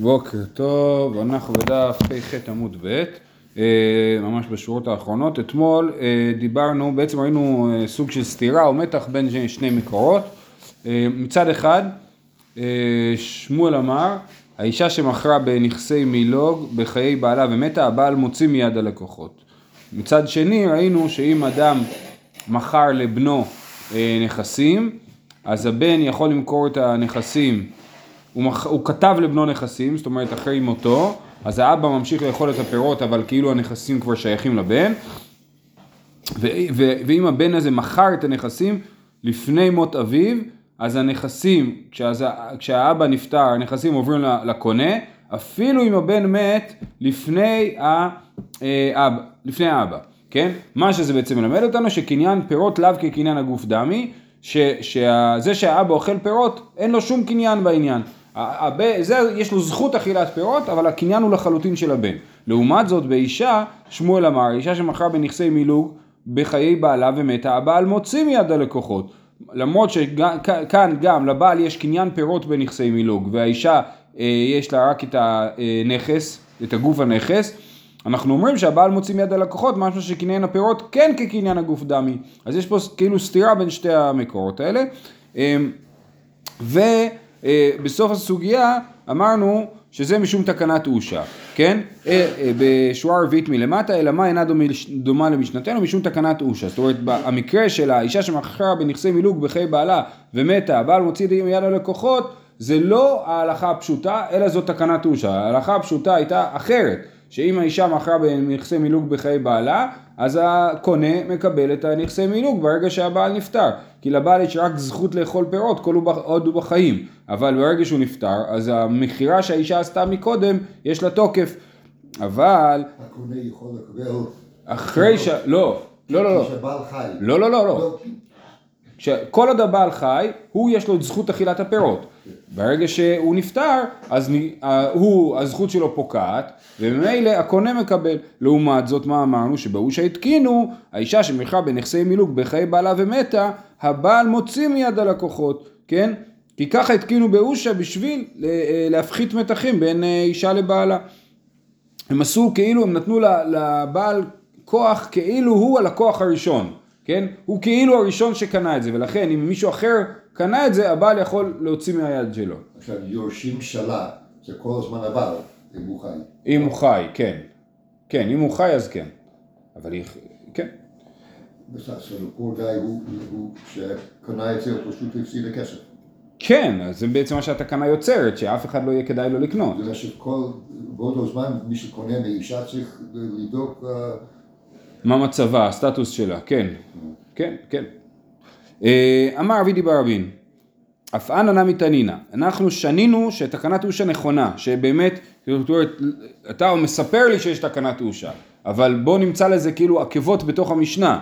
בוקר טוב, אנחנו בדף פ"ח עמוד ב', אה, ממש בשורות האחרונות. אתמול אה, דיברנו, בעצם ראינו אה, סוג של סתירה או מתח בין שני מקורות. מצד אחד, שמואל אמר, האישה שמכרה בנכסי מילוג בחיי בעלה ומתה, הבעל מוציא מיד הלקוחות. מצד שני, ראינו שאם אדם מכר לבנו נכסים, אז הבן יכול למכור את הנכסים הוא, מח... הוא כתב לבנו נכסים, זאת אומרת אחרי מותו, אז האבא ממשיך לאכול את הפירות אבל כאילו הנכסים כבר שייכים לבן, ו... ו... ואם הבן הזה מכר את הנכסים לפני מות אביו, אז הנכסים, כשאז... כשהאבא נפטר, הנכסים עוברים לקונה, אפילו אם הבן מת לפני. אה, לפני האבא, כן? מה שזה בעצם מלמד אותנו שקניין פירות לאו כקניין הגוף דמי, שזה שהאבא אוכל פירות אין לו שום קניין בעניין. זה, יש לו זכות אכילת פירות, אבל הקניין הוא לחלוטין של הבן. לעומת זאת, באישה, שמואל אמר, אישה שמכרה בנכסי מילוג בחיי בעלה ומתה, הבעל מוציא מיד הלקוחות. למרות שכאן גם לבעל יש קניין פירות בנכסי מילוג, והאישה אה, יש לה רק את הנכס, את הגוף הנכס, אנחנו אומרים שהבעל מוציא מיד הלקוחות, משהו שקניין הפירות כן כקניין הגוף דמי. אז יש פה כאילו סתירה בין שתי המקורות האלה. אמ, ו... אה, בסוף הסוגיה אמרנו שזה משום תקנת אושה, כן? אה, אה, בשורה רביעית מלמטה, אלא מה אינה דומה למשנתנו משום תקנת אושה. זאת אומרת, המקרה של האישה שמכרה בנכסי מילוג בחיי בעלה ומתה, הבעל מוציא מיד הלקוחות, זה לא ההלכה הפשוטה, אלא זו תקנת אושה. ההלכה הפשוטה הייתה אחרת, שאם האישה מכרה בנכסי מילוג בחיי בעלה, אז הקונה מקבל את הנכסי מילוג ברגע שהבעל נפטר. כי לבעל יש רק זכות לאכול פירות כל עוד הוא בחיים. אבל ברגע שהוא נפטר, אז המכירה שהאישה עשתה מקודם, יש לה תוקף. אבל... הקונה יכול לקבל... אחרי ש... לא, לא, לא, לא. כשהבעל חי. לא, לא, לא, לא. כל עוד הבעל חי, הוא יש לו את זכות אכילת הפירות. ברגע שהוא נפטר, אז הוא, הזכות שלו פוקעת, וממילא הקונה מקבל. לעומת זאת, מה אמרנו? שבאושה התקינו, האישה שמלכה בנכסי מילוג בחיי בעלה ומתה, הבעל מוציא מיד הלקוחות, כן? כי ככה התקינו באושה בשביל אה, להפחית מתחים בין אה, אישה לבעלה. הם עשו כאילו, הם נתנו לבעל כוח כאילו הוא הלקוח הראשון, כן? הוא כאילו הראשון שקנה את זה, ולכן אם מישהו אחר קנה את זה, הבעל יכול להוציא מהיד שלו. עכשיו, יורשים שלה, זה כל הזמן הבעל, אם הוא חי. אם הוא חי, כן. כן, אם הוא חי אז כן. אבל היא, כן. בסדר, פה גיא הוא, שקנה את זה, הוא פשוט הפסיד הכסף. כן, אז זה בעצם מה שהתקנה יוצרת, שאף אחד לא יהיה כדאי לו לקנות. זה שכל, באותו זמן, מי שקונה מאישה צריך לבדוק... מה מצבה, הסטטוס שלה, כן, כן, כן. אה, אמר אבי דיבר רבין, אף אנא נמי תנינא, אנחנו שנינו שתקנת אושה נכונה, שבאמת, אתה מספר לי שיש תקנת אושה, אבל בוא נמצא לזה כאילו עקבות בתוך המשנה.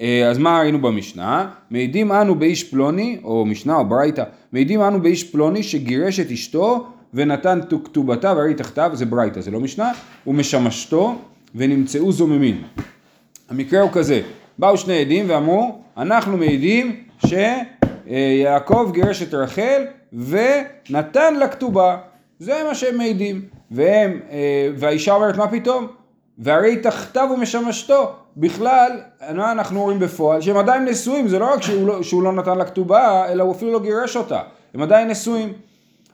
אה, אז מה ראינו במשנה? מעידים אנו באיש פלוני, או משנה או ברייתא, מעידים אנו באיש פלוני שגירש את אשתו ונתן כתובתה והרי תחתיו, זה ברייתא, זה לא משנה, ומשמשתו ונמצאו זוממים. המקרה הוא כזה, באו שני עדים ואמרו, אנחנו מעידים שיעקב גירש את רחל ונתן לה כתובה, זה מה שהם מעידים, והם, אה, והאישה אומרת מה פתאום? והרי תחתיו ומשמשתו, בכלל, מה אנחנו רואים בפועל? שהם עדיין נשואים, זה לא רק שהוא לא, שהוא לא נתן לה כתובה, אלא הוא אפילו לא גירש אותה, הם עדיין נשואים.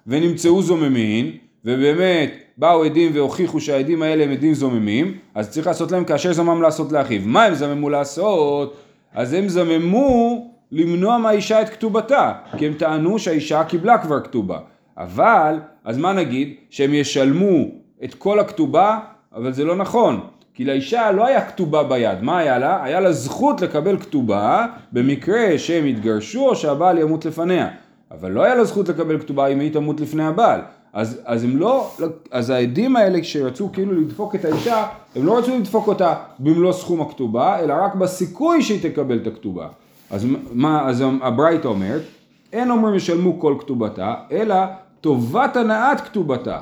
ונמצאו זוממין, ובאמת באו עדים והוכיחו שהעדים האלה הם עדים זוממים, אז צריך לעשות להם כאשר זמם לעשות לאחיו. מה הם זממו לעשות? אז הם זממו למנוע מהאישה את כתובתה, כי הם טענו שהאישה קיבלה כבר כתובה. אבל, אז מה נגיד? שהם ישלמו את כל הכתובה, אבל זה לא נכון. כי לאישה לא היה כתובה ביד, מה היה לה? היה לה זכות לקבל כתובה במקרה שהם יתגרשו או שהבעל ימות לפניה. אבל לא היה לה זכות לקבל כתובה אם היא תמות לפני הבעל. אז, אז הם לא, אז העדים האלה שרצו כאילו לדפוק את האישה, הם לא רצו לדפוק אותה במלוא סכום הכתובה, אלא רק בסיכוי שהיא תקבל את הכתובה. אז מה, אז הברייתא אומרת, אין אומרים ישלמו כל כתובתה, אלא טובת הנעת כתובתה.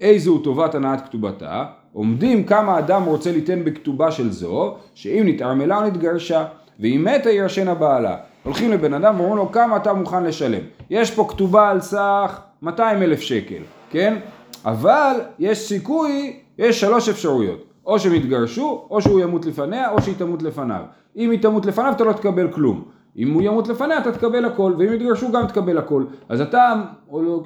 איזו טובת הנעת כתובתה? עומדים כמה אדם רוצה ליתן בכתובה של זו, שאם נתערמלה או נתגרשה, ואם מתה ירשנה בעלה. הולכים לבן אדם ואומרים לו כמה אתה מוכן לשלם. יש פה כתובה על סך 200 אלף שקל, כן? אבל יש סיכוי, יש שלוש אפשרויות, או שהם יתגרשו, או שהוא ימות לפניה, או שהיא תמות לפניו. אם היא תמות לפניו אתה לא תקבל כלום. אם הוא ימות לפניה אתה תקבל הכל, ואם יתגרשו גם תקבל הכל. אז אתה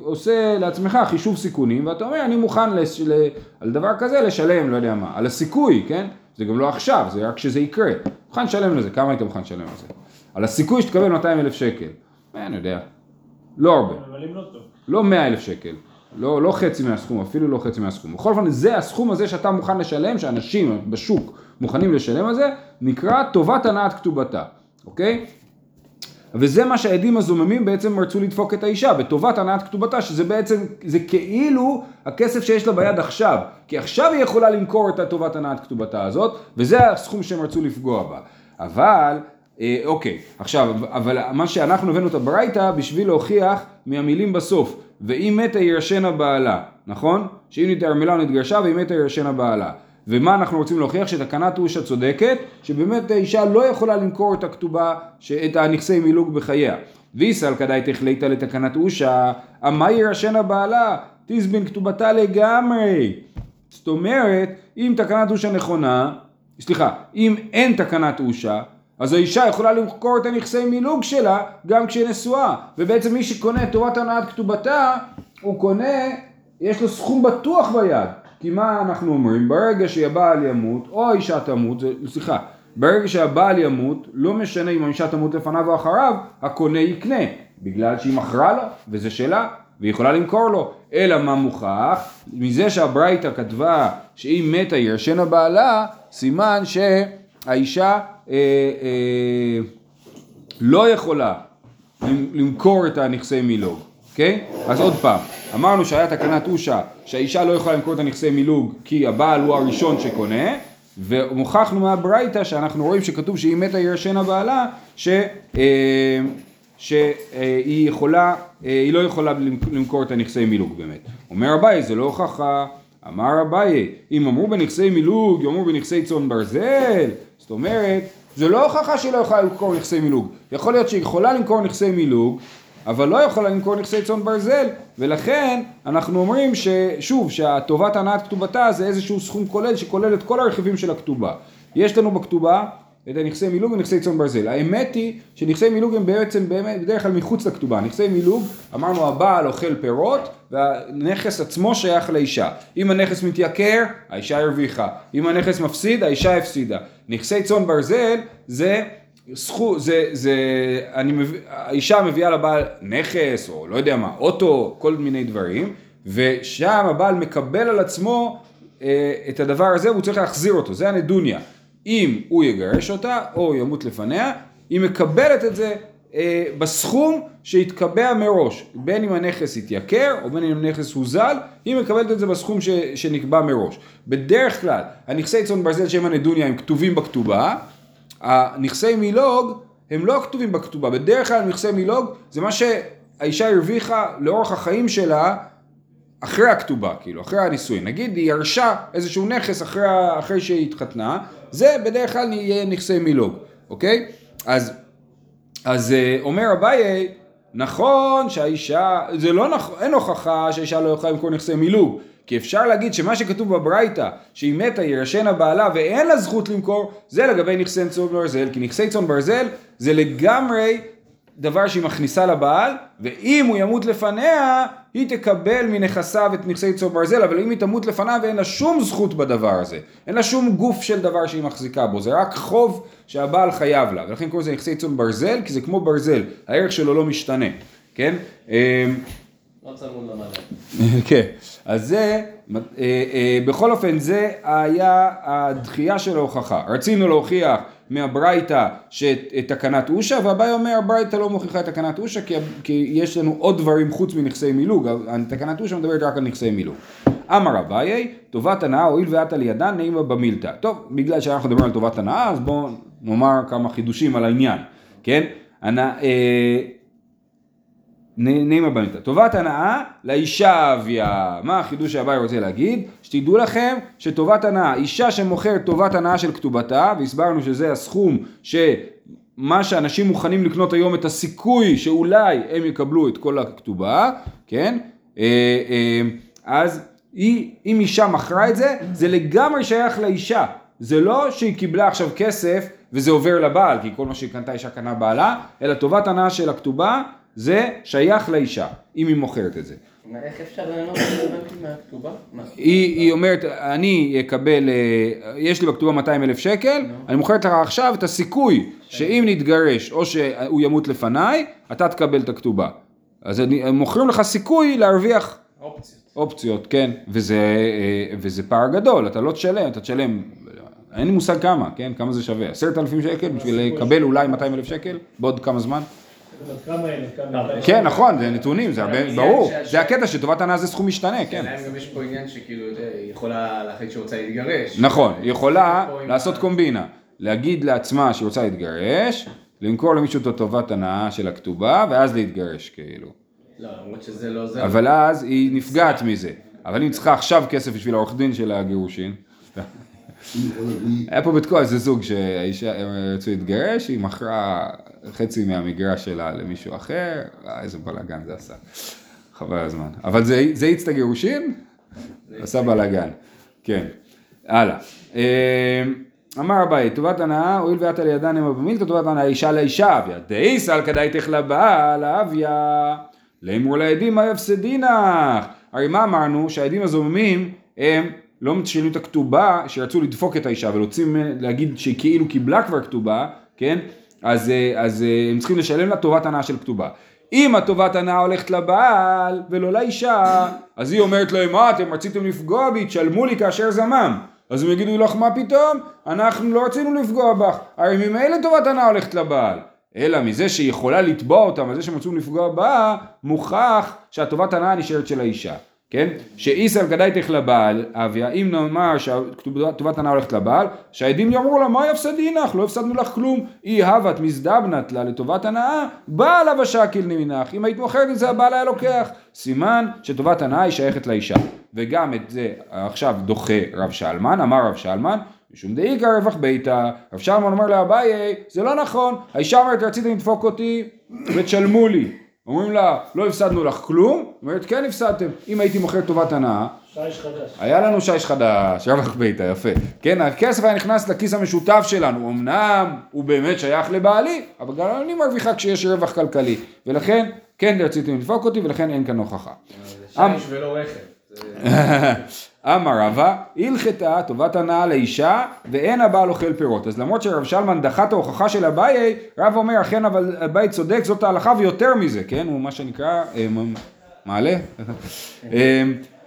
עושה לעצמך חישוב סיכונים, ואתה אומר אני מוכן לש... ל... על דבר כזה לשלם, לא יודע מה, על הסיכוי, כן? זה גם לא עכשיו, זה רק כשזה יקרה. מוכן לשלם לזה, כמה היית מוכן לשלם על זה? על הסיכוי שתקבל 200 אלף שקל. אה, אני יודע. לא הרבה. אבל אם לא טוב. לא 100 אלף שקל. לא, לא חצי מהסכום, אפילו לא חצי מהסכום. בכל אופן, זה הסכום הזה שאתה מוכן לשלם, שאנשים בשוק מוכנים לשלם על זה, נקרא טובת הנעת כתובתה, אוקיי? וזה מה שהעדים הזוממים בעצם רצו לדפוק את האישה, בטובת הנעת כתובתה, שזה בעצם, זה כאילו הכסף שיש לה ביד עכשיו, כי עכשיו היא יכולה למכור את טובת הנעת כתובתה הזאת, וזה הסכום שהם רצו לפגוע בה. אבל, אוקיי, עכשיו, אבל מה שאנחנו הבאנו את הברייתא בשביל להוכיח מהמילים בסוף, ואם מתה ירשנה בעלה, נכון? שאם נתערמלה נתגרשה ואם מתה ירשנה בעלה. ומה אנחנו רוצים להוכיח? שתקנת אושה צודקת, שבאמת האישה לא יכולה למכור את הכתובה, את הנכסי מילוג בחייה. ויסל כדאי תחליטה לתקנת אושה, אמה ירשנה בעלה, תזבין כתובתה לגמרי. זאת אומרת, אם תקנת אושה נכונה, סליחה, אם אין תקנת אושה, אז האישה יכולה למכור את הנכסי מילוג שלה גם כשהיא נשואה, ובעצם מי שקונה תורת הנעת כתובתה, הוא קונה, יש לו סכום בטוח ביד. כי מה אנחנו אומרים? ברגע שהבעל ימות, או האישה תמות, סליחה, ברגע שהבעל ימות, לא משנה אם האישה תמות לפניו או אחריו, הקונה יקנה, בגלל שהיא מכרה לו, וזה שלה, והיא יכולה למכור לו. אלא מה מוכח? מזה שהברייתא כתבה שאם מתה ירשנה בעלה, סימן שהאישה אה, אה, לא יכולה למכור את הנכסי מילוג. אוקיי? אז עוד פעם, אמרנו שהיה תקנת אושה שהאישה לא יכולה למכור את הנכסי מילוג כי הבעל הוא הראשון שקונה ומוכחנו מהברייתא שאנחנו רואים שכתוב שהיא מתה ירשנה בעלה ש, אה, שהיא יכולה, אה, היא לא יכולה למכור את הנכסי מילוג באמת. אומר אביי זה לא הוכחה, אמר אביי אם אמרו בנכסי מילוג יאמרו בנכסי צאן ברזל זאת אומרת זה לא הוכחה שהיא לא יכולה למכור נכסי מילוג יכול להיות שהיא יכולה למכור נכסי מילוג אבל לא יכולה למכור נכסי צאן ברזל, ולכן אנחנו אומרים ששוב, שהטובת הנעת כתובתה זה איזשהו סכום כולל שכולל את כל הרכיבים של הכתובה. יש לנו בכתובה את הנכסי מילוג ונכסי צאן ברזל. האמת היא שנכסי מילוג הם בעצם באמת בדרך כלל מחוץ לכתובה. נכסי מילוג, אמרנו הבעל אוכל פירות והנכס עצמו שייך לאישה. אם הנכס מתייקר, האישה הרוויחה. אם הנכס מפסיד, האישה הפסידה. נכסי צאן ברזל זה זכות, זה, זה, אני מביא, האישה מביאה לבעל נכס, או לא יודע מה, אוטו, כל מיני דברים, ושם הבעל מקבל על עצמו אה, את הדבר הזה, והוא צריך להחזיר אותו, זה הנדוניה. אם הוא יגרש אותה, או ימות לפניה, היא מקבלת את זה אה, בסכום שהתקבע מראש, בין אם הנכס התייקר, או בין אם הנכס הוזל, היא מקבלת את זה בסכום ש, שנקבע מראש. בדרך כלל, הנכסי צאן ברזל שהם הנדוניה הם כתובים בכתובה, הנכסי מילוג הם לא כתובים בכתובה, בדרך כלל נכסי מילוג זה מה שהאישה הרוויחה לאורך החיים שלה אחרי הכתובה, כאילו, אחרי הנישואין. נגיד היא ירשה איזשהו נכס אחרי, אחרי שהיא התחתנה, זה בדרך כלל יהיה נכסי מילוג, אוקיי? אז, אז אה, אומר אביי, נכון שהאישה, זה לא נכון, אין הוכחה שהאישה לא יכולה למכור נכסי מילוג. כי אפשר להגיד שמה שכתוב בברייתא, שהיא מתה ירשנה בעלה ואין לה זכות למכור, זה לגבי נכסי צאן ברזל, כי נכסי צאן ברזל זה לגמרי דבר שהיא מכניסה לבעל, ואם הוא ימות לפניה, היא תקבל מנכסיו את נכסי צאן ברזל, אבל אם היא תמות לפניו אין לה שום זכות בדבר הזה, אין לה שום גוף של דבר שהיא מחזיקה בו, זה רק חוב שהבעל חייב לה, ולכן קוראים לזה נכסי צאן ברזל, כי זה כמו ברזל, הערך שלו לא משתנה, כן? אמ, לא צמוד למדע. כן, אז זה, אה, אה, בכל אופן זה היה הדחייה של ההוכחה. רצינו להוכיח מהברייתא את תקנת אושה, והבאי אומר הברייתא לא מוכיחה תקנת אושה כי, כי יש לנו עוד דברים חוץ מנכסי מילוג, תקנת אושה מדברת רק על נכסי מילוג. אמר אביי, טובת הנאה הואיל ואת על ידן נעימה במילתא. טוב, בגלל שאנחנו מדברים על טובת הנאה, אז בואו נאמר כמה חידושים על העניין, כן? הנא, אה, נעימה בניתא. טובת הנאה לאישה אביה. מה החידוש שהבאי רוצה להגיד? שתדעו לכם שטובת הנאה, אישה שמוכרת טובת הנאה של כתובתה, והסברנו שזה הסכום שמה שאנשים מוכנים לקנות היום את הסיכוי שאולי הם יקבלו את כל הכתובה, כן? אה, אה, אז היא, אם אישה מכרה את זה, זה לגמרי שייך לאישה. זה לא שהיא קיבלה עכשיו כסף וזה עובר לבעל, כי כל מה שהיא קנתה אישה קנה בעלה, אלא טובת הנאה של הכתובה זה שייך לאישה, אם היא מוכרת את זה. איך אפשר רלוונטי מהכתובה? מה? היא, אומרת, אני אקבל, אה, יש לי בכתובה 200 אלף שקל, אני מוכרת לך עכשיו את הסיכוי שאם נתגרש או שהוא ימות לפניי, אתה תקבל את הכתובה. אז מוכרים לך סיכוי להרוויח אופציות. אופציות, כן, וזה, אה, וזה פער גדול, אתה לא תשלם, אתה תשלם, אין לי מושג כמה, כן, כמה זה שווה, עשרת אלפים שקל בשביל לקבל אולי 200 אלף שקל בעוד כמה זמן? כן, נכון, זה נתונים, זה ברור, זה הקטע שטובת הנאה זה סכום משתנה, כן. גם יש פה עניין שכאילו, היא יכולה להחליט שהיא רוצה להתגרש. נכון, היא יכולה לעשות קומבינה, להגיד לעצמה שהיא רוצה להתגרש, למכור למישהו את הטובת הנאה של הכתובה, ואז להתגרש כאילו. לא, למרות שזה לא זה. אבל אז היא נפגעת מזה. אבל אם צריכה עכשיו כסף בשביל העורך דין של הגירושין. היה פה בתקוע איזה זוג שהאישה הם רצו להתגרש, היא מכרה חצי מהמגרש שלה למישהו אחר, אה, איזה בלאגן זה עשה. חבל הזמן. אבל זה זה האיץ את הגירושין? עשה בלאגן. כן. הלאה. אה, אמר אביי, טובת הנאה, הואיל ואת על ידן המה במילתא, טובת הנאה אישה לאישה אביה. דאיסל כדאיתך לבעל אביה. לאמור לעדים מה יפסדינך. הרי מה אמרנו? שהעדים הזוממים הם לא משלמים את הכתובה, שרצו לדפוק את האישה ולהוציא, להגיד שהיא כאילו קיבלה כבר כתובה, כן? אז, אה, אז אה, הם צריכים לשלם לה טובת הנאה של כתובה. אם הטובת הנאה הולכת לבעל ולא לאישה, אז היא אומרת להם, מה אתם רציתם לפגוע בי, תשלמו לי כאשר זמם. אז הם יגידו לך, מה פתאום? אנחנו לא רצינו לפגוע בך. הרי ממילא טובת הנאה הולכת לבעל. אלא מזה שהיא יכולה לתבוע אותם על זה שהם רצו לפגוע בה, מוכח שהטובת הנאה נשארת של האישה. כן? שאיסר כדאיתך לבעל, אביה, אם נאמר שטובת הנאה הולכת לבעל, שהעדים יאמרו לה, מה יפסדינך? לא הפסדנו לך כלום. אי הבת מזדבנת לה לטובת הנאה, בעל אבא שקיל נמינך. אם היית מוכרת את זה, הבעל היה לוקח. סימן שטובת הנאה היא שייכת לאישה. וגם את זה עכשיו דוחה רב שלמן, אמר רב שלמן, משום דאיכא רווח ביתה, רב שלמן אומר לאביי, זה לא נכון, האישה אומרת רציתם לדפוק אותי ותשלמו לי. אומרים לה, לא הפסדנו לך כלום, אומרת כן הפסדתם, אם הייתי מוכר טובת הנאה, שיש חדש. היה לנו שיש חדש, רווח ביתה, יפה. כן, הכסף היה נכנס לכיס המשותף שלנו, אמנם הוא באמת שייך לבעלי, אבל גם אני מרוויחה כשיש רווח כלכלי, ולכן כן רציתם לדפוק אותי ולכן אין כאן הוכחה. זה שיש ולא רכב. אמר רבא, הלכתה טובת הנאה לאישה ואין הבעל אוכל פירות. אז למרות שרב שלמן דחה את ההוכחה של אביי, רב אומר אכן אבל אביי צודק, זאת ההלכה ויותר מזה, כן? הוא מה שנקרא, אה, מ- מעלה? אה,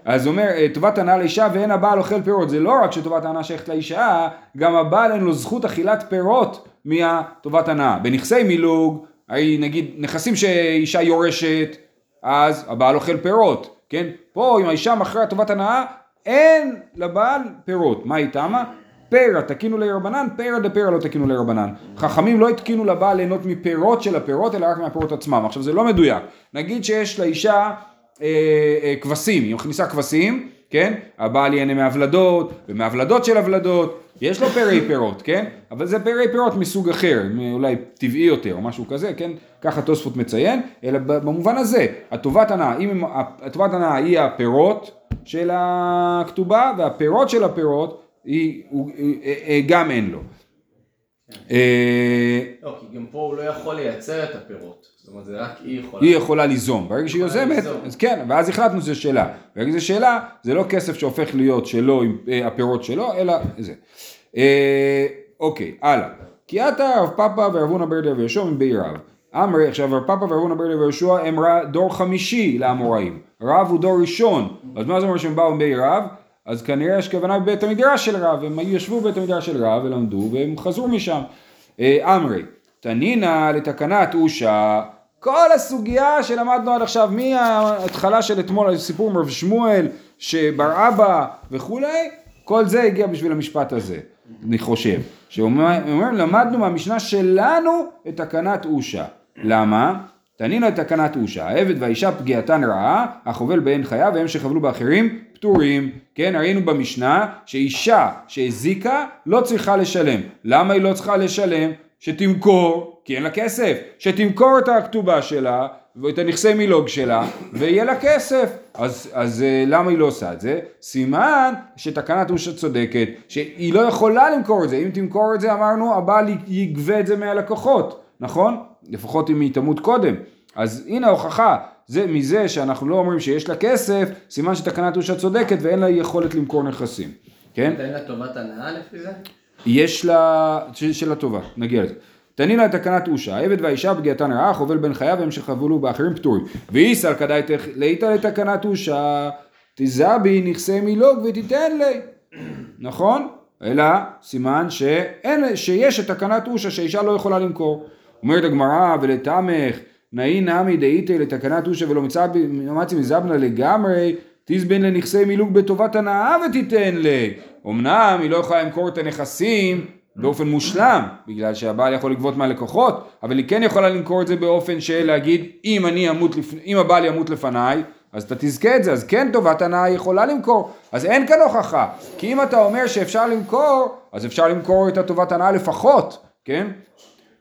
אז אומר, אה, טובת הנאה לאישה ואין הבעל אוכל פירות. זה לא רק שטובת הנאה שייכת לאישה, גם הבעל אין לו זכות אכילת פירות מהטובת הנאה. בנכסי מילוג, נגיד נכסים שאישה יורשת, אז הבעל אוכל פירות, כן? פה אם האישה מכרה טובת הנאה, אין לבעל פירות. מה היא תמה? פרא תקינו לרבנן, פרא דפרא לא תקינו לרבנן. חכמים לא התקינו לבעל ליהנות מפירות של הפירות, אלא רק מהפירות עצמם. עכשיו זה לא מדויק. נגיד שיש לאישה אה, אה, כבשים, היא מכניסה כבשים, כן? הבעל ייהנה מהוולדות, ומהוולדות של הוולדות, יש לו פרעי פירות, כן? אבל זה פרעי פירות מסוג אחר, אולי טבעי יותר או משהו כזה, כן? ככה תוספות מציין, אלא במובן הזה, הטובת הנאה, אם הטובת הנאה היא הפירות של הכתובה, והפירות של הפירות היא, הוא, אה, אה, גם אין לו. אה, לא, כי גם פה הוא לא יכול לייצר את הפירות. זאת אומרת, זה רק היא יכולה. היא יכולה ליזום, ברגע שהיא יוזמת. אז כן, ואז החלטנו שזה שלה, ברגע שזה שלה, זה לא כסף שהופך להיות שלו, עם הפירות שלו, אלא זה. אוקיי, הלאה. כי עתה רב פאפא ורב הונא ברדה ויהושע מבי רב. אמרי, עכשיו רב פאפא ורב הונא ברדה ויהושע הם דור חמישי לאמוראים, רב הוא דור ראשון, אז מה זה אומר שהם באו מבי רב? אז כנראה יש כוונה בבית המדרש של רב, הם ישבו בבית המדרש של רב ולמדו והם חזרו משם. אה, אמרי, תנינא לתקנת אושה, כל הסוגיה שלמדנו עד עכשיו, מההתחלה של אתמול, הסיפור עם רב שמואל, שבר אבא וכולי, כל זה הגיע בשביל המשפט הזה, אני חושב. שאומר, אומר, למדנו מהמשנה שלנו את תקנת אושה. למה? תנינו את תקנת אושה, העבד והאישה פגיעתן רעה, החובל בהן חיה והם שחבלו באחרים פטורים. כן, ראינו במשנה שאישה שהזיקה לא צריכה לשלם. למה היא לא צריכה לשלם? שתמכור, כי אין לה כסף, שתמכור את הכתובה שלה ואת הנכסי מילוג שלה, ויהיה לה כסף. אז, אז אה, למה היא לא עושה את זה? סימן שתקנת אושה צודקת, שהיא לא יכולה למכור את זה. אם תמכור את זה, אמרנו, הבעל יגבה את זה מהלקוחות, נכון? לפחות אם היא תמות קודם. אז הנה ההוכחה, זה מזה שאנחנו לא אומרים שיש לה כסף, סימן שתקנת אושה צודקת ואין לה יכולת למכור נכסים, כן? תן לה טובת הנאה לפי זה? יש לה, של, הטובה, נגיע לזה. תנין לה תקנת אושה, העבד והאישה פגיעתן רעה, חובל בין חייו והם שחבלו באחרים פטורים. ואיסל כדאי לאיתה לתקנת אושה, תזבי נכסי מילוג ותיתן לי. נכון? אלא סימן שאין, שיש את תקנת אושה שהאישה לא יכולה למכור. אומרת הגמרא ולתמך נאי נמי דאיתי לתקנת אושה ולא מצי מזבנה לגמרי תזבין לנכסי מילוג בטובת הנאה ותיתן לי. אמנם היא לא יכולה למכור את הנכסים באופן מושלם, בגלל שהבעל יכול לגבות מהלקוחות, אבל היא כן יכולה למכור את זה באופן של להגיד, אם אני אמות, לפ... אם הבעל ימות לפניי, אז אתה תזכה את זה, אז כן טובת הנאה יכולה למכור, אז אין כאן הוכחה, כי אם אתה אומר שאפשר למכור, אז אפשר למכור את הטובת הנאה לפחות, כן?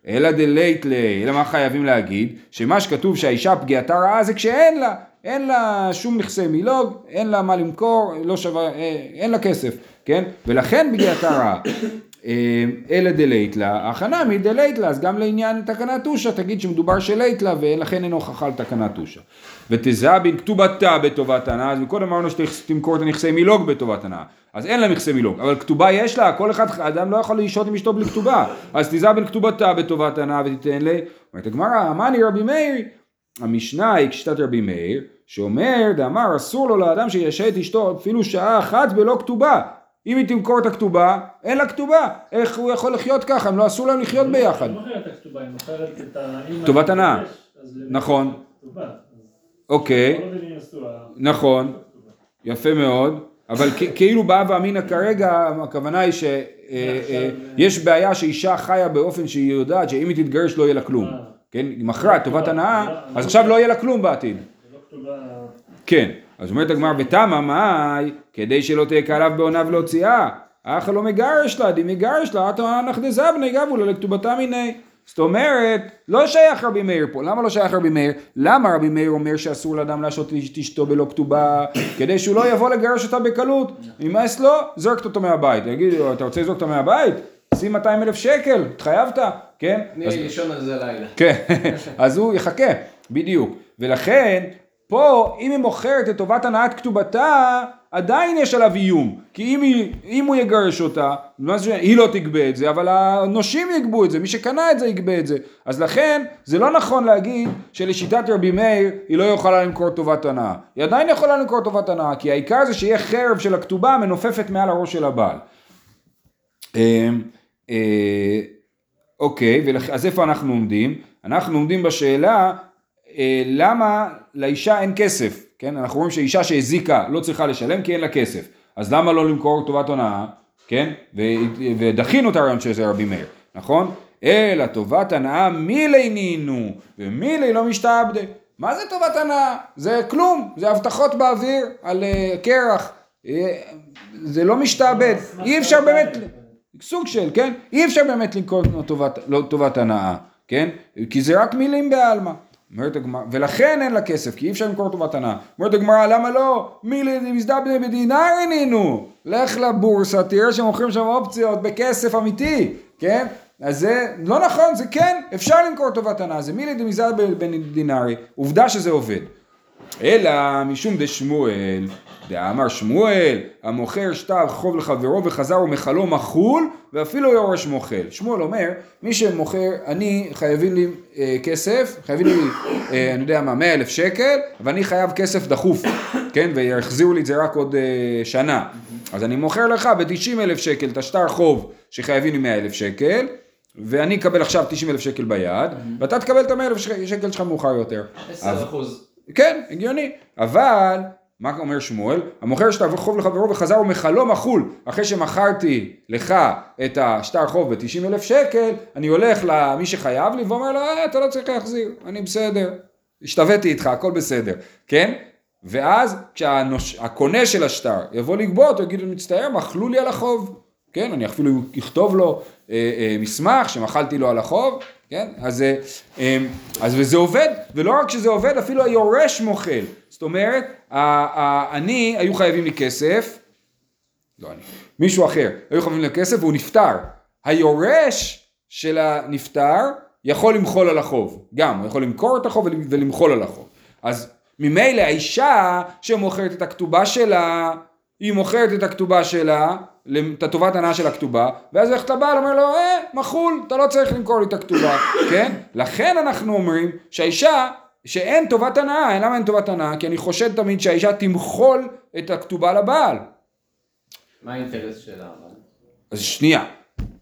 אלא דלית לי, אלא מה חייבים להגיד? שמה שכתוב שהאישה פגיעתה רעה זה כשאין לה, אין לה שום נכסי מילוג, אין לה מה למכור, לא שווה, אה, אין לה כסף, כן? ולכן פגיעתה רעה. אה, אלא דלית לה, הכנה מדלית לה, אז גם לעניין תקנת תושה תגיד שמדובר שלית לה ולכן אין הוכחה לתקנת תושה. ותזבין כתובתה בטובת הנאה, אז מקודם אמרנו שתמכור את הנכסי מילוג בטובת הנאה, אז אין לה נכסי מילוג, אבל כתובה יש לה, כל אחד, אדם לא יכול לשהות עם אשתו בלי כתובה, אז תזבין כתובתה בטובת הנאה ותיתן לי, אומרת הגמרא, אמני רבי מאיר, המשנה היא כשיטת רבי מאיר, שאומר, דאמר אסור לו לאדם שישהה את אשתו אפילו שעה אחת בלא כתובה, אם היא תמכור את הכתובה, אין לה כתובה. איך הוא יכול לחיות ככה? הם לא אסור להם לחיות ביחד. היא מוכרת את הכתובה, היא מוכרת את ה... טובת הנאה. נכון. אוקיי. נכון. יפה מאוד. אבל כאילו באה ואמינא כרגע, הכוונה היא שיש בעיה שאישה חיה באופן שהיא יודעת שאם היא תתגרש לא יהיה לה כלום. כן? היא מכרה טובת הנאה, אז עכשיו לא יהיה לה כלום בעתיד. כן. אז אומרת הגמרא בתמה מאי כדי שלא תהיה כעליו בעוניו להוציאה אך לא מגרש לה, די מגרש לה, אתה נכדי זבני גבו לה לכתובתה מיני. זאת אומרת, לא שייך רבי מאיר פה. למה לא שייך רבי מאיר? למה רבי מאיר אומר שאסור לאדם להשעות את אשתו בלא כתובה? כדי שהוא לא יבוא לגרש אותה בקלות. נמאס לו, זרקת אותו מהבית. יגיד, אתה רוצה לזרוק אותו מהבית? שים 200 אלף שקל, התחייבת, כן? אני לישון על זה לילה. כן, אז הוא יחכה, בדיוק. ולכן, פה, אם היא מוכרת את טובת הנאת כתובתה, עדיין יש עליו איום. כי אם, היא, אם הוא יגרש אותה, היא לא תגבה את זה, אבל הנושים יגבו את זה, מי שקנה את זה יגבה את זה. אז לכן, זה לא נכון להגיד שלשיטת רבי מאיר, היא לא יכולה למכור טובת הנאה. היא עדיין יכולה למכור טובת הנאה, כי העיקר זה שיהיה חרב של הכתובה מנופפת מעל הראש של הבעל. אמ, אה, אוקיי, אז איפה אנחנו עומדים? אנחנו עומדים בשאלה למה לאישה אין כסף, כן? אנחנו רואים שאישה שהזיקה לא צריכה לשלם כי אין לה כסף, אז למה לא למכור טובת הונאה, כן? ודחינו את הרעיון שזה רבי מאיר, נכון? אלא טובת הנאה מילי נינו ומילי לא משתעבדה. מה זה טובת הנאה? זה כלום, זה הבטחות באוויר על uh, קרח, uh, זה לא משתעבד, אי אפשר באמת, סוג של, כן? אי אפשר באמת טובת, לא, טובת הנאה, כן? כי זה רק מילים בעלמא. אומרת הגמרא, ולכן אין לה כסף, כי אי אפשר למכור טובת הנאה. אומרת הגמרא, למה לא? מי מזדבנה בדינר עינינו? לך לבורסה, תראה שמוכרים שם אופציות בכסף אמיתי, כן? אז זה לא נכון, זה כן, אפשר למכור טובת הנאה, זה מילי דמזדבנה בדינרי, עובדה שזה עובד. אלא משום דשמואל, דאמר שמואל, המוכר שטר חוב לחברו וחזר ומחלו מחול ואפילו יורש מוכל. שמואל אומר, מי שמוכר, אני חייבים לי אה, כסף, חייבים לי, אה, אני יודע מה, מאה אלף שקל, ואני חייב כסף דחוף, כן, ויחזירו לי את זה רק עוד אה, שנה. אז אני מוכר לך ב-90 אלף שקל את השטר חוב שחייבים לי מאה אלף שקל, ואני אקבל עכשיו 90 אלף שקל ביד, ואתה תקבל את המאה אלף שקל שלך מאוחר יותר. 10 אחוז. כן, הגיוני. אבל, מה אומר שמואל? המוכר שטר חוב לחברו וחזר ומחלו מחול. אחרי שמכרתי לך את השטר חוב ב-90 אלף שקל, אני הולך למי שחייב לי ואומר לו, אה, אתה לא צריך להחזיר, אני בסדר. השתוויתי איתך, הכל בסדר, כן? ואז כשהקונה של השטר יבוא לגבות, הוא יגיד, מצטער, מחלו לי על החוב. כן, אני אפילו אכתוב לו אה, אה, מסמך שמחלתי לו על החוב, כן? אז, אה, אה, אז וזה עובד, ולא רק שזה עובד, אפילו היורש מוחל. זאת אומרת, ה- ה- אני, היו חייבים לי כסף, לא אני, מישהו אחר, היו חייבים לי כסף והוא נפטר. היורש של הנפטר יכול למחול על החוב, גם, הוא יכול למכור את החוב ול- ולמחול על החוב. אז ממילא האישה שמוכרת את הכתובה שלה, היא מוכרת את הכתובה שלה, את הטובת הנאה של הכתובה, ואז הולכת לבעל, אומר לו, אה, מחול, אתה לא צריך למכור לי את הכתובה, כן? לכן אנחנו אומרים שהאישה, שאין טובת הנאה, למה אין טובת הנאה? כי אני חושד תמיד שהאישה תמחול את הכתובה לבעל. מה האינטרס שלה אבל? אז שנייה,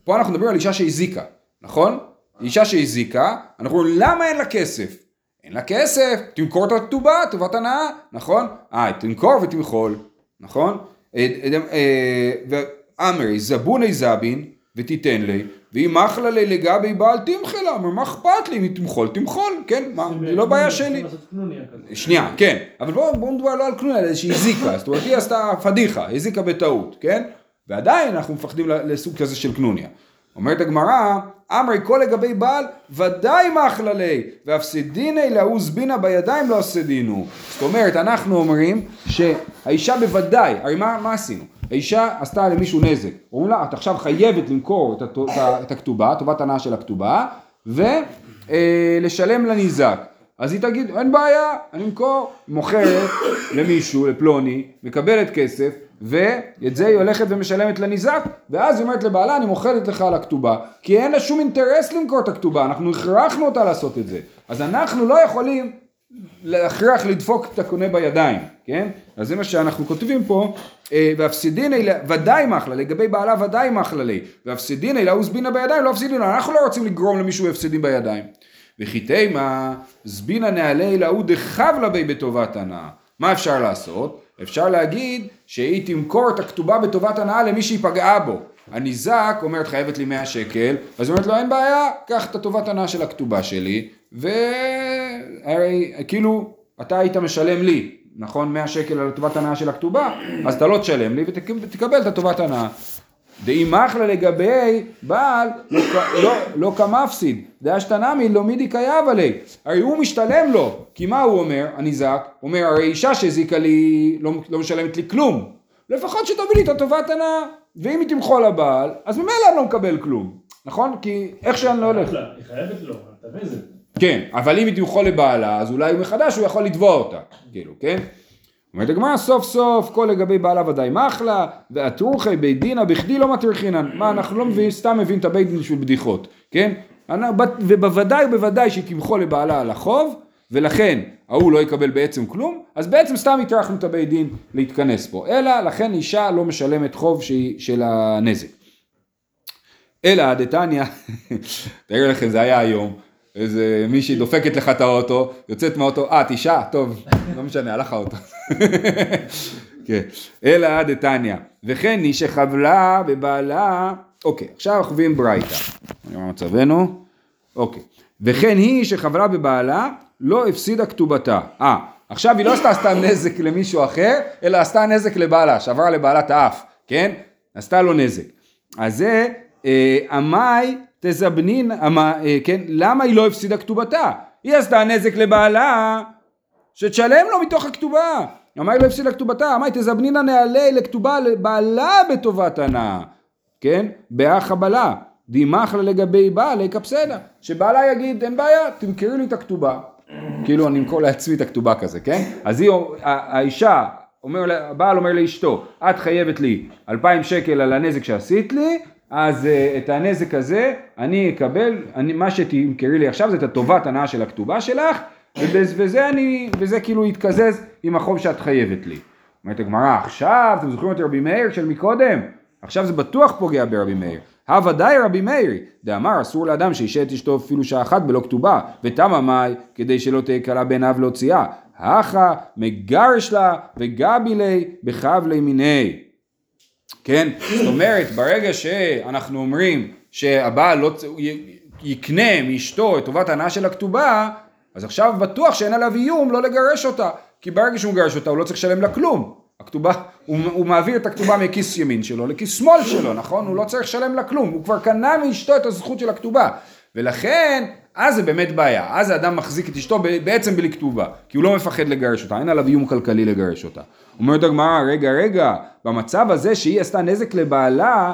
פה אנחנו מדברים על אישה שהזיקה, נכון? אישה שהזיקה, אנחנו אומרים למה אין לה כסף? אין לה כסף, תמכור את הכתובה, טובת הנאה, נכון? אה, תמכור ותמחול, נכון? אה, אה, אה, ואמרי, זבוני זבין ותיתן לי, ואם אחלה לי לגבי בעל תמחה לה, אומר מה אכפת לי, אם תמחול, תמחול, כן, מה, זה לא בעיה שלי. קנוניה. שנייה, כן, אבל בואו בוא נדבר לא על כלום, אלא שהיא הזיקה, זאת אומרת היא עשתה פדיחה, הזיקה בטעות, כן? ועדיין אנחנו מפחדים לסוג כזה של קנוניה. אומרת הגמרא, אמרי כל לגבי בעל, ודאי מאכללי, והפסדיני להוא זבינה בידיים לא הפסדינו. זאת אומרת, אנחנו אומרים שהאישה בוודאי, הרי מה, מה עשינו? האישה עשתה למישהו נזק, אומרים לה, את עכשיו חייבת למכור את, הטו- את הכתובה, טובת הנאה של הכתובה, ולשלם לניזק. אז היא תגיד, אין בעיה, אני אמכור, מוכרת למישהו, לפלוני, מקבלת כסף, ואת זה היא הולכת ומשלמת לניזק, ואז היא אומרת לבעלה, אני מוכרת לך על הכתובה, כי אין לה שום אינטרס למכור את הכתובה, אנחנו הכרחנו אותה לעשות את זה. אז אנחנו לא יכולים להכרח לדפוק את הקונה בידיים, כן? אז זה מה שאנחנו כותבים פה, אה, והפסידיני, ודאי מחלה, לגבי בעלה ודאי מחלה לי, והפסידיני להוא זבינה בידיים, לא הפסידינו, אנחנו לא רוצים לגרום למישהו הפסדים בידיים. וכי תימה, זבינה נעלי להוא דחבלה בי בטובת הנאה. מה אפשר לעשות? אפשר להגיד שהיא תמכור את הכתובה בטובת הנאה למי שהיא פגעה בו. הניזק אומרת חייבת לי 100 שקל, אז היא אומרת לו אין בעיה, קח את הטובת הנאה של הכתובה שלי, והרי כאילו אתה היית משלם לי, נכון 100 שקל על טובת הנאה של הכתובה, אז אתה לא תשלם לי ותקבל את הטובת הנאה. דאי מחלה לגבי בעל לא, לא, לא כמפסיד, דאשתנמי לא מידי קייב עלי, הרי הוא משתלם לו, כי מה הוא אומר, הניזק, הוא אומר הרי אישה שהזיקה לי לא, לא משלמת לי כלום, לפחות שתביא לי את הטובת הנאה, ואם היא תמחול לבעל, אז ממילא אני לא מקבל כלום, נכון? כי איך שאני לא הולך, היא חייבת לו, אתה מבין זה. כן, אבל אם היא תמחול לבעלה, אז אולי מחדש הוא יכול לתבוע אותה, כאילו, כן? אומרת הגמרא סוף סוף כל לגבי בעלה ודאי מחלה ואטרוחי בית דינא בכדי לא מטריחינן מה אנחנו לא מביאים סתם מביאים את הבית דין בשביל בדיחות כן? ובוודאי ובוודאי שהיא תמחול לבעלה על החוב ולכן ההוא לא יקבל בעצם כלום אז בעצם סתם הטרחנו את הבית דין להתכנס פה. אלא לכן אישה לא משלמת חוב שהיא של הנזק. אלא דתניא, תאר לכם זה היה היום, איזה מישהי דופקת לך את האוטו, יוצאת מהאוטו, אה את אישה? טוב, לא משנה, הלך האוטו. כן, אלא דתניא, וכן היא שחבלה בבעלה, אוקיי, עכשיו אנחנו מביאים ברייתא, מה מצבנו, אוקיי, וכן היא שחבלה בבעלה לא הפסידה כתובתה, אה, עכשיו היא לא עשתה סתם נזק למישהו אחר, אלא עשתה נזק לבעלה, שברה לבעלה את האף, כן? עשתה לו נזק. אז זה אה, עמאי תזבנין, עמא- אה, כן? למה היא לא הפסידה כתובתה? היא עשתה נזק לבעלה, שתשלם לו מתוך הכתובה. עמאי לא הפסידה כתובתה, עמאי תזבנינא נעלי לכתובה לבעלה בטובת הנאה. כן? באח הבעלה. דימחלה לגבי בעלי קפסדה. שבעלה יגיד, אין בעיה, תמכרי לי את הכתובה. כאילו אני אמכור לעצמי את הכתובה כזה, כן? אז היא, האישה, אומר, הבעל אומר לאשתו, את חייבת לי 2,000 שקל על הנזק שעשית לי, אז uh, את הנזק הזה אני אקבל, אני, מה שתמכרי לי עכשיו זה את הטובת הנאה של הכתובה שלך, ובז- וזה אני, וזה כאילו יתקזז עם החוב שאת חייבת לי. אומרת הגמרא, עכשיו, אתם זוכרים את רבי מאיר של מקודם? עכשיו זה בטוח פוגע ברבי מאיר. הוודאי רבי מאירי, דאמר אסור לאדם שישת את אשתו אפילו שעה אחת בלא כתובה, ותמה מאי, כדי שלא תהיה קלה בעיניו להוציאה. הכה מגרש לה וגבי לי בחבלי מיני. כן? זאת אומרת, ברגע שאנחנו אומרים שהבעל לא, יקנה מאשתו את טובת ההנאה של הכתובה, אז עכשיו בטוח שאין עליו איום לא לגרש אותה. כי ברגע שהוא מגרש אותה הוא לא צריך לשלם לה כלום. הכתובה, הוא, הוא מעביר את הכתובה מכיס ימין שלו לכיס שמאל שלו, נכון? הוא לא צריך לשלם לה כלום. הוא כבר קנה מאשתו את הזכות של הכתובה. ולכן אז זה באמת בעיה, אז האדם מחזיק את אשתו בעצם בלי כתובה, כי הוא לא מפחד לגרש אותה, אין עליו איום כלכלי לגרש אותה. אומרת הגמרא, רגע, רגע, במצב הזה שהיא עשתה נזק לבעלה,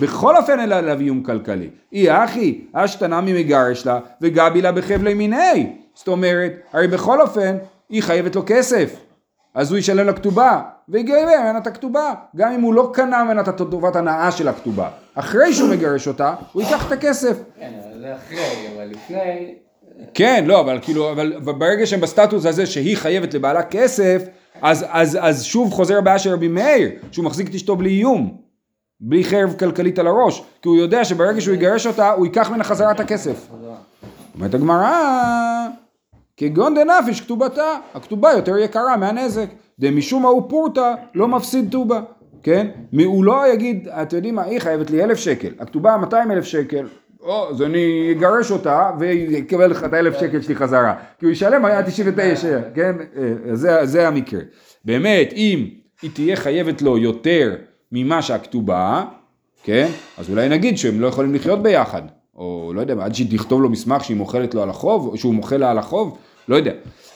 בכל אופן אין עליו איום כלכלי. אי אחי, אשתנמי מגרש לה, וגבי לה בחבלי מיני. זאת אומרת, הרי בכל אופן, היא חייבת לו כסף. אז הוא ישלם לה כתובה, ויגבה ממנה את הכתובה, גם אם הוא לא קנה ממנה את טובת הנאה של הכתובה. אחרי שהוא מגרש אותה, הוא ייקח את הכסף. כן, אבל זה אחרי, אבל לפני... כן, לא, אבל כאילו, אבל אבל ברגע שהם בסטטוס הזה שהיא חייבת לבעלה כסף, אז, אז, אז שוב חוזר הבעיה של רבי מאיר, שהוא מחזיק את אשתו בלי איום, בלי חרב כלכלית על הראש, כי הוא יודע שברגע שהוא יגרש אותה, הוא ייקח ממנה חזרה את הכסף. אומרת הגמרא, כגון דנפיש כתובתה, הכתובה יותר יקרה מהנזק, דמשום ההוא פורתא לא מפסיד טובה, כן? הוא לא יגיד, אתם יודעים מה, היא חייבת לי אלף שקל, הכתובה 200 אלף שקל, או, אז אני אגרש אותה ויקבל לך את האלף שקל שלי חזרה, כי הוא ישלם היה 99, כן? אה, זה, זה המקרה. באמת, אם היא תהיה חייבת לו יותר ממה שהכתובה, כן? אז אולי נגיד שהם לא יכולים לחיות ביחד, או לא יודע, עד שהיא תכתוב לו מסמך שהיא מוכלת לו על החוב, או שהוא מוכל לה על החוב, לא יודע.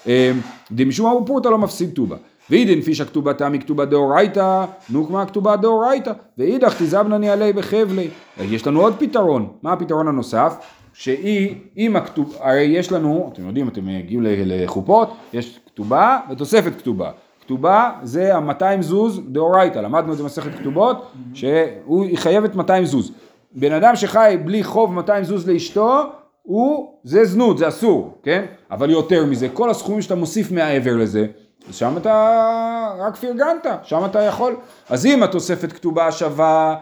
אה, דמשום ההוא פורתא לא מפסיד טובה. ואידן פישא כתובתה מכתובה דאורייתא, נוקמה כתובה דאורייתא, ואידך תזבנני עלי בחבלי. יש לנו עוד פתרון. מה הפתרון הנוסף? שהיא, אם הכתוב, הרי יש לנו, אתם יודעים, אתם הגיעו לחופות, יש כתובה ותוספת כתובה. כתובה זה ה-200 זוז דאורייתא, למדנו את זה במסכת כתובות, שהיא חייבת 200 זוז. בן אדם שחי בלי חוב 200 זוז לאשתו, הוא, זה זנות, זה אסור, כן? אבל יותר מזה, כל הסכומים שאתה מוסיף מעבר לזה, אז שם אתה רק פרגנת, שם אתה יכול. אז אם התוספת כתובה שווה,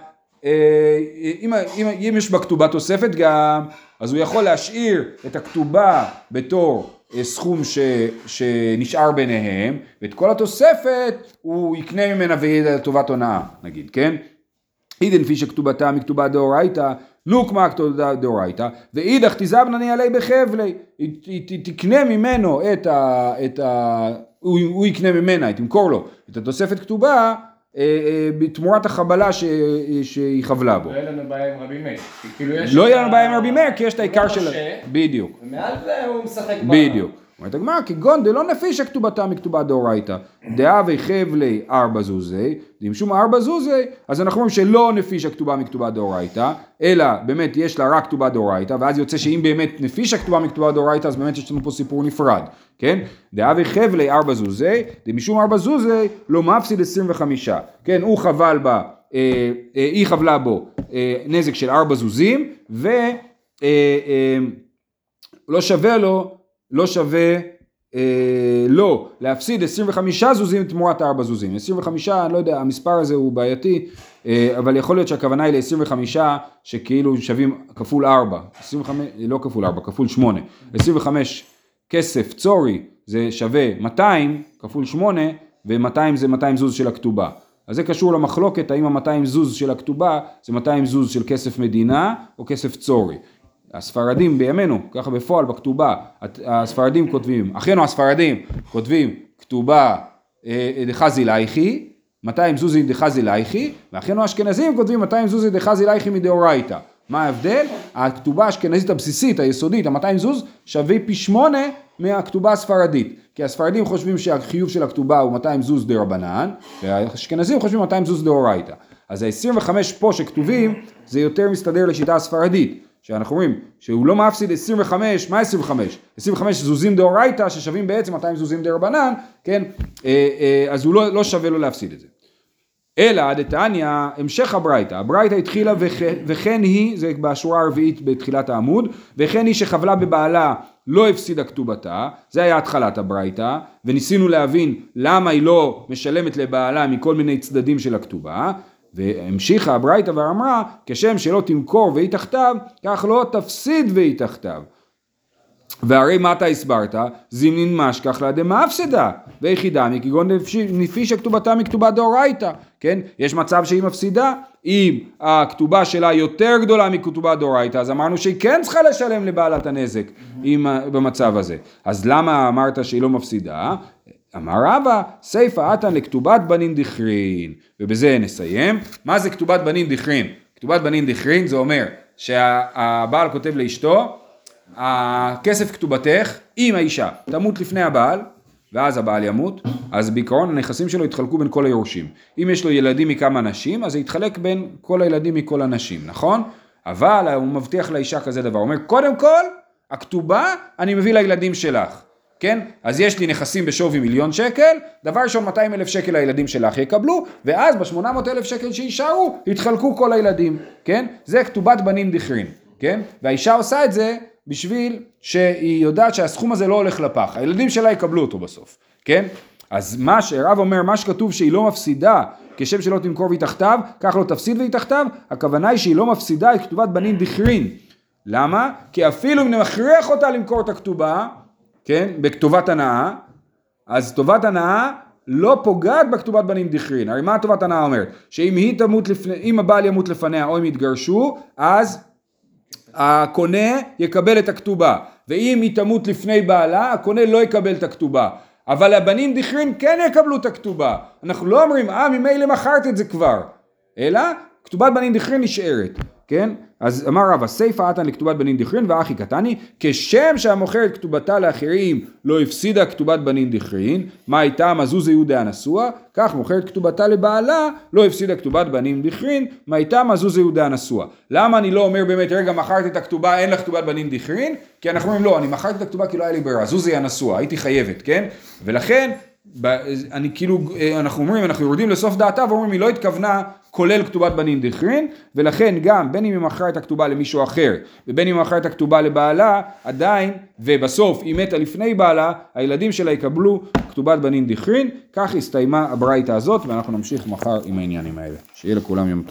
אה, אם, אם, אם יש בכתובה תוספת גם, אז הוא יכול להשאיר את הכתובה בתור אה, סכום ש, שנשאר ביניהם, ואת כל התוספת הוא יקנה ממנה ויהיה לטובת הונאה, נגיד, כן? אידן פישא כתובתה מכתובה דאורייתא, נוקמה כתובה דאורייתא, ואידך תזבנני עלי בחבלי, היא תקנה ממנו את ה... את ה הוא, הוא יקנה ממנה, היא תמכור לו את התוספת כתובה אה, אה, בתמורת החבלה ש, שהיא חבלה בו. לא יהיה לנו בעיה עם רבי מאיר. כאילו. לא יהיה לנו בעיה עם רבי מאיר כי יש את העיקר של... בדיוק. ומעל זה הוא משחק. בדיוק. אומרת הגמרא, כגון דלא נפישא כתובתה מכתובה דאורייתא, דאבי חבלי ארבע זוזי, דמשום ארבע זוזי, אז אנחנו אומרים שלא נפישא כתובה מכתובה דאורייתא, אלא באמת יש לה רק כתובה דאורייתא, ואז יוצא שאם באמת נפישא כתובה מכתובה דאורייתא, אז באמת יש לנו פה סיפור נפרד, כן? דאבי חבלי ארבע זוזי, דמשום ארבע זוזי, לא מפסיד עשרים וחמישה, כן? הוא חבל בה, אה, אה, היא חבלה בו אה, נזק של ארבע זוזים, ו... אה, אה, לא שווה לו, לא שווה אה, לו להפסיד 25 זוזים תמורת 4 זוזים. 25, אני לא יודע, המספר הזה הוא בעייתי, אה, אבל יכול להיות שהכוונה היא ל-25 שכאילו שווים כפול 4. 25, לא כפול 4, כפול 8. 25 כסף צורי זה שווה 200 כפול 8, ו-200 זה 200 זוז של הכתובה. אז זה קשור למחלוקת האם ה-200 זוז של הכתובה זה 200 זוז של כסף מדינה או כסף צורי. הספרדים בימינו, ככה בפועל בכתובה, הספרדים כותבים, אחינו הספרדים כותבים כתובה אה, דחזי לייכי, 200 זוזי דחזי לייכי, ואחינו האשכנזים כותבים 200 זוזי דחזי לייכי מדאורייתא. מה ההבדל? הכתובה האשכנזית הבסיסית, היסודית, ה-200 זוז, שווה פי שמונה מהכתובה הספרדית. כי הספרדים חושבים שהחיוב של הכתובה הוא 200 זוז דה רבנן, והאשכנזים חושבים 200 זוז דאורייתא. אז ה-25 פה שכתובים, זה יותר מסתדר לשיטה הספרדית. שאנחנו אומרים שהוא לא מפסיד 25, מה 25? 25 זוזים דאורייתא ששווים בעצם 200 זוזים דה רבנן, כן? אה, אה, אז הוא לא, לא שווה לו להפסיד את זה. אלא דתניא, המשך הברייתא, הברייתא התחילה וכן, וכן היא, זה בשורה הרביעית בתחילת העמוד, וכן היא שחבלה בבעלה לא הפסידה כתובתה, זה היה התחלת הברייתא, וניסינו להבין למה היא לא משלמת לבעלה מכל מיני צדדים של הכתובה, והמשיכה הברייתא ואמרה, כשם שלא תמכור והיא תחתיו, כך לא תפסיד והיא תחתיו. והרי מה אתה הסברת? זימנין משכח לה דמאפסדה, ויחידה מכגון נפישה כתובתה מכתובה דאורייתא, כן? יש מצב שהיא מפסידה, אם הכתובה שלה יותר גדולה מכתובה דאורייתא, אז אמרנו שהיא כן צריכה לשלם לבעלת הנזק עם, במצב הזה. אז למה אמרת שהיא לא מפסידה? אמר רבא, סיפא אתן לכתובת בנין דכרין, ובזה נסיים. מה זה כתובת בנין דכרין? כתובת בנין דכרין זה אומר שהבעל כותב לאשתו, הכסף כתובתך עם האישה, תמות לפני הבעל, ואז הבעל ימות, אז בעיקרון הנכסים שלו יתחלקו בין כל היורשים. אם יש לו ילדים מכמה נשים, אז זה יתחלק בין כל הילדים מכל הנשים, נכון? אבל הוא מבטיח לאישה כזה דבר, הוא אומר, קודם כל, הכתובה אני מביא לילדים שלך, כן? אז יש לי נכסים בשווי מיליון שקל, דבר ראשון 200 אלף שקל הילדים שלך יקבלו, ואז ב-800 אלף שקל שיישארו, יתחלקו כל הילדים, כן? זה כתובת בנים דכרין, כן? והאישה עושה את זה בשביל שהיא יודעת שהסכום הזה לא הולך לפח, הילדים שלה יקבלו אותו בסוף, כן? אז מה שרב אומר, מה שכתוב שהיא לא מפסידה כשם שלא תמכור והיא תחתיו, כך לא תפסיד והיא תחתיו, הכוונה היא שהיא לא מפסידה את כתובת בנים דכרין. למה? כי אפילו אם נכריח אותה למכור את הכתובה, כן, בכתובת הנאה, אז טובת הנאה לא פוגעת בכתובת בנים דכרין. הרי מה טובת הנאה אומרת? שאם היא תמות לפני, אם הבעל ימות לפניה או הם יתגרשו, אז הקונה יקבל את הכתובה. ואם היא תמות לפני בעלה, הקונה לא יקבל את הכתובה. אבל הבנים דכרין כן יקבלו את הכתובה. אנחנו לא אומרים, אה, ממילא מכרת את זה כבר. אלא, כתובת בנים דכרין נשארת. כן? אז אמר רב, הסיפא עתן לכתובת בנין דכרין ואחי קטני, כשם שהמוכר את כתובתה לאחרים לא הפסידה כתובת בנין דכרין, מה הייתה מזוז יהודה הנשוא, כך מוכרת כתובתה לבעלה לא הפסידה כתובת בנין דכרין, מה הייתה מזוז יהודה הנשוא. למה אני לא אומר באמת, רגע, מכרתי את הכתובה, אין לך כתובת בנין דכרין? כי אנחנו אומרים, לא, אני מכרתי את הכתובה כי לא היה לי ברירה, זוזי הנשוא, הייתי חייבת, כן? ולכן, אני כאילו, אנחנו אומרים, אנחנו יורדים לסוף דעתה ואומרים, היא לא התכוונה כולל כתובת בנין דכרין, ולכן גם בין אם היא מכרה את הכתובה למישהו אחר, ובין אם היא מכרה את הכתובה לבעלה, עדיין, ובסוף היא מתה לפני בעלה, הילדים שלה יקבלו כתובת בנין דכרין, כך הסתיימה הברייתא הזאת, ואנחנו נמשיך מחר עם העניינים האלה. שיהיה לכולם יום טוב.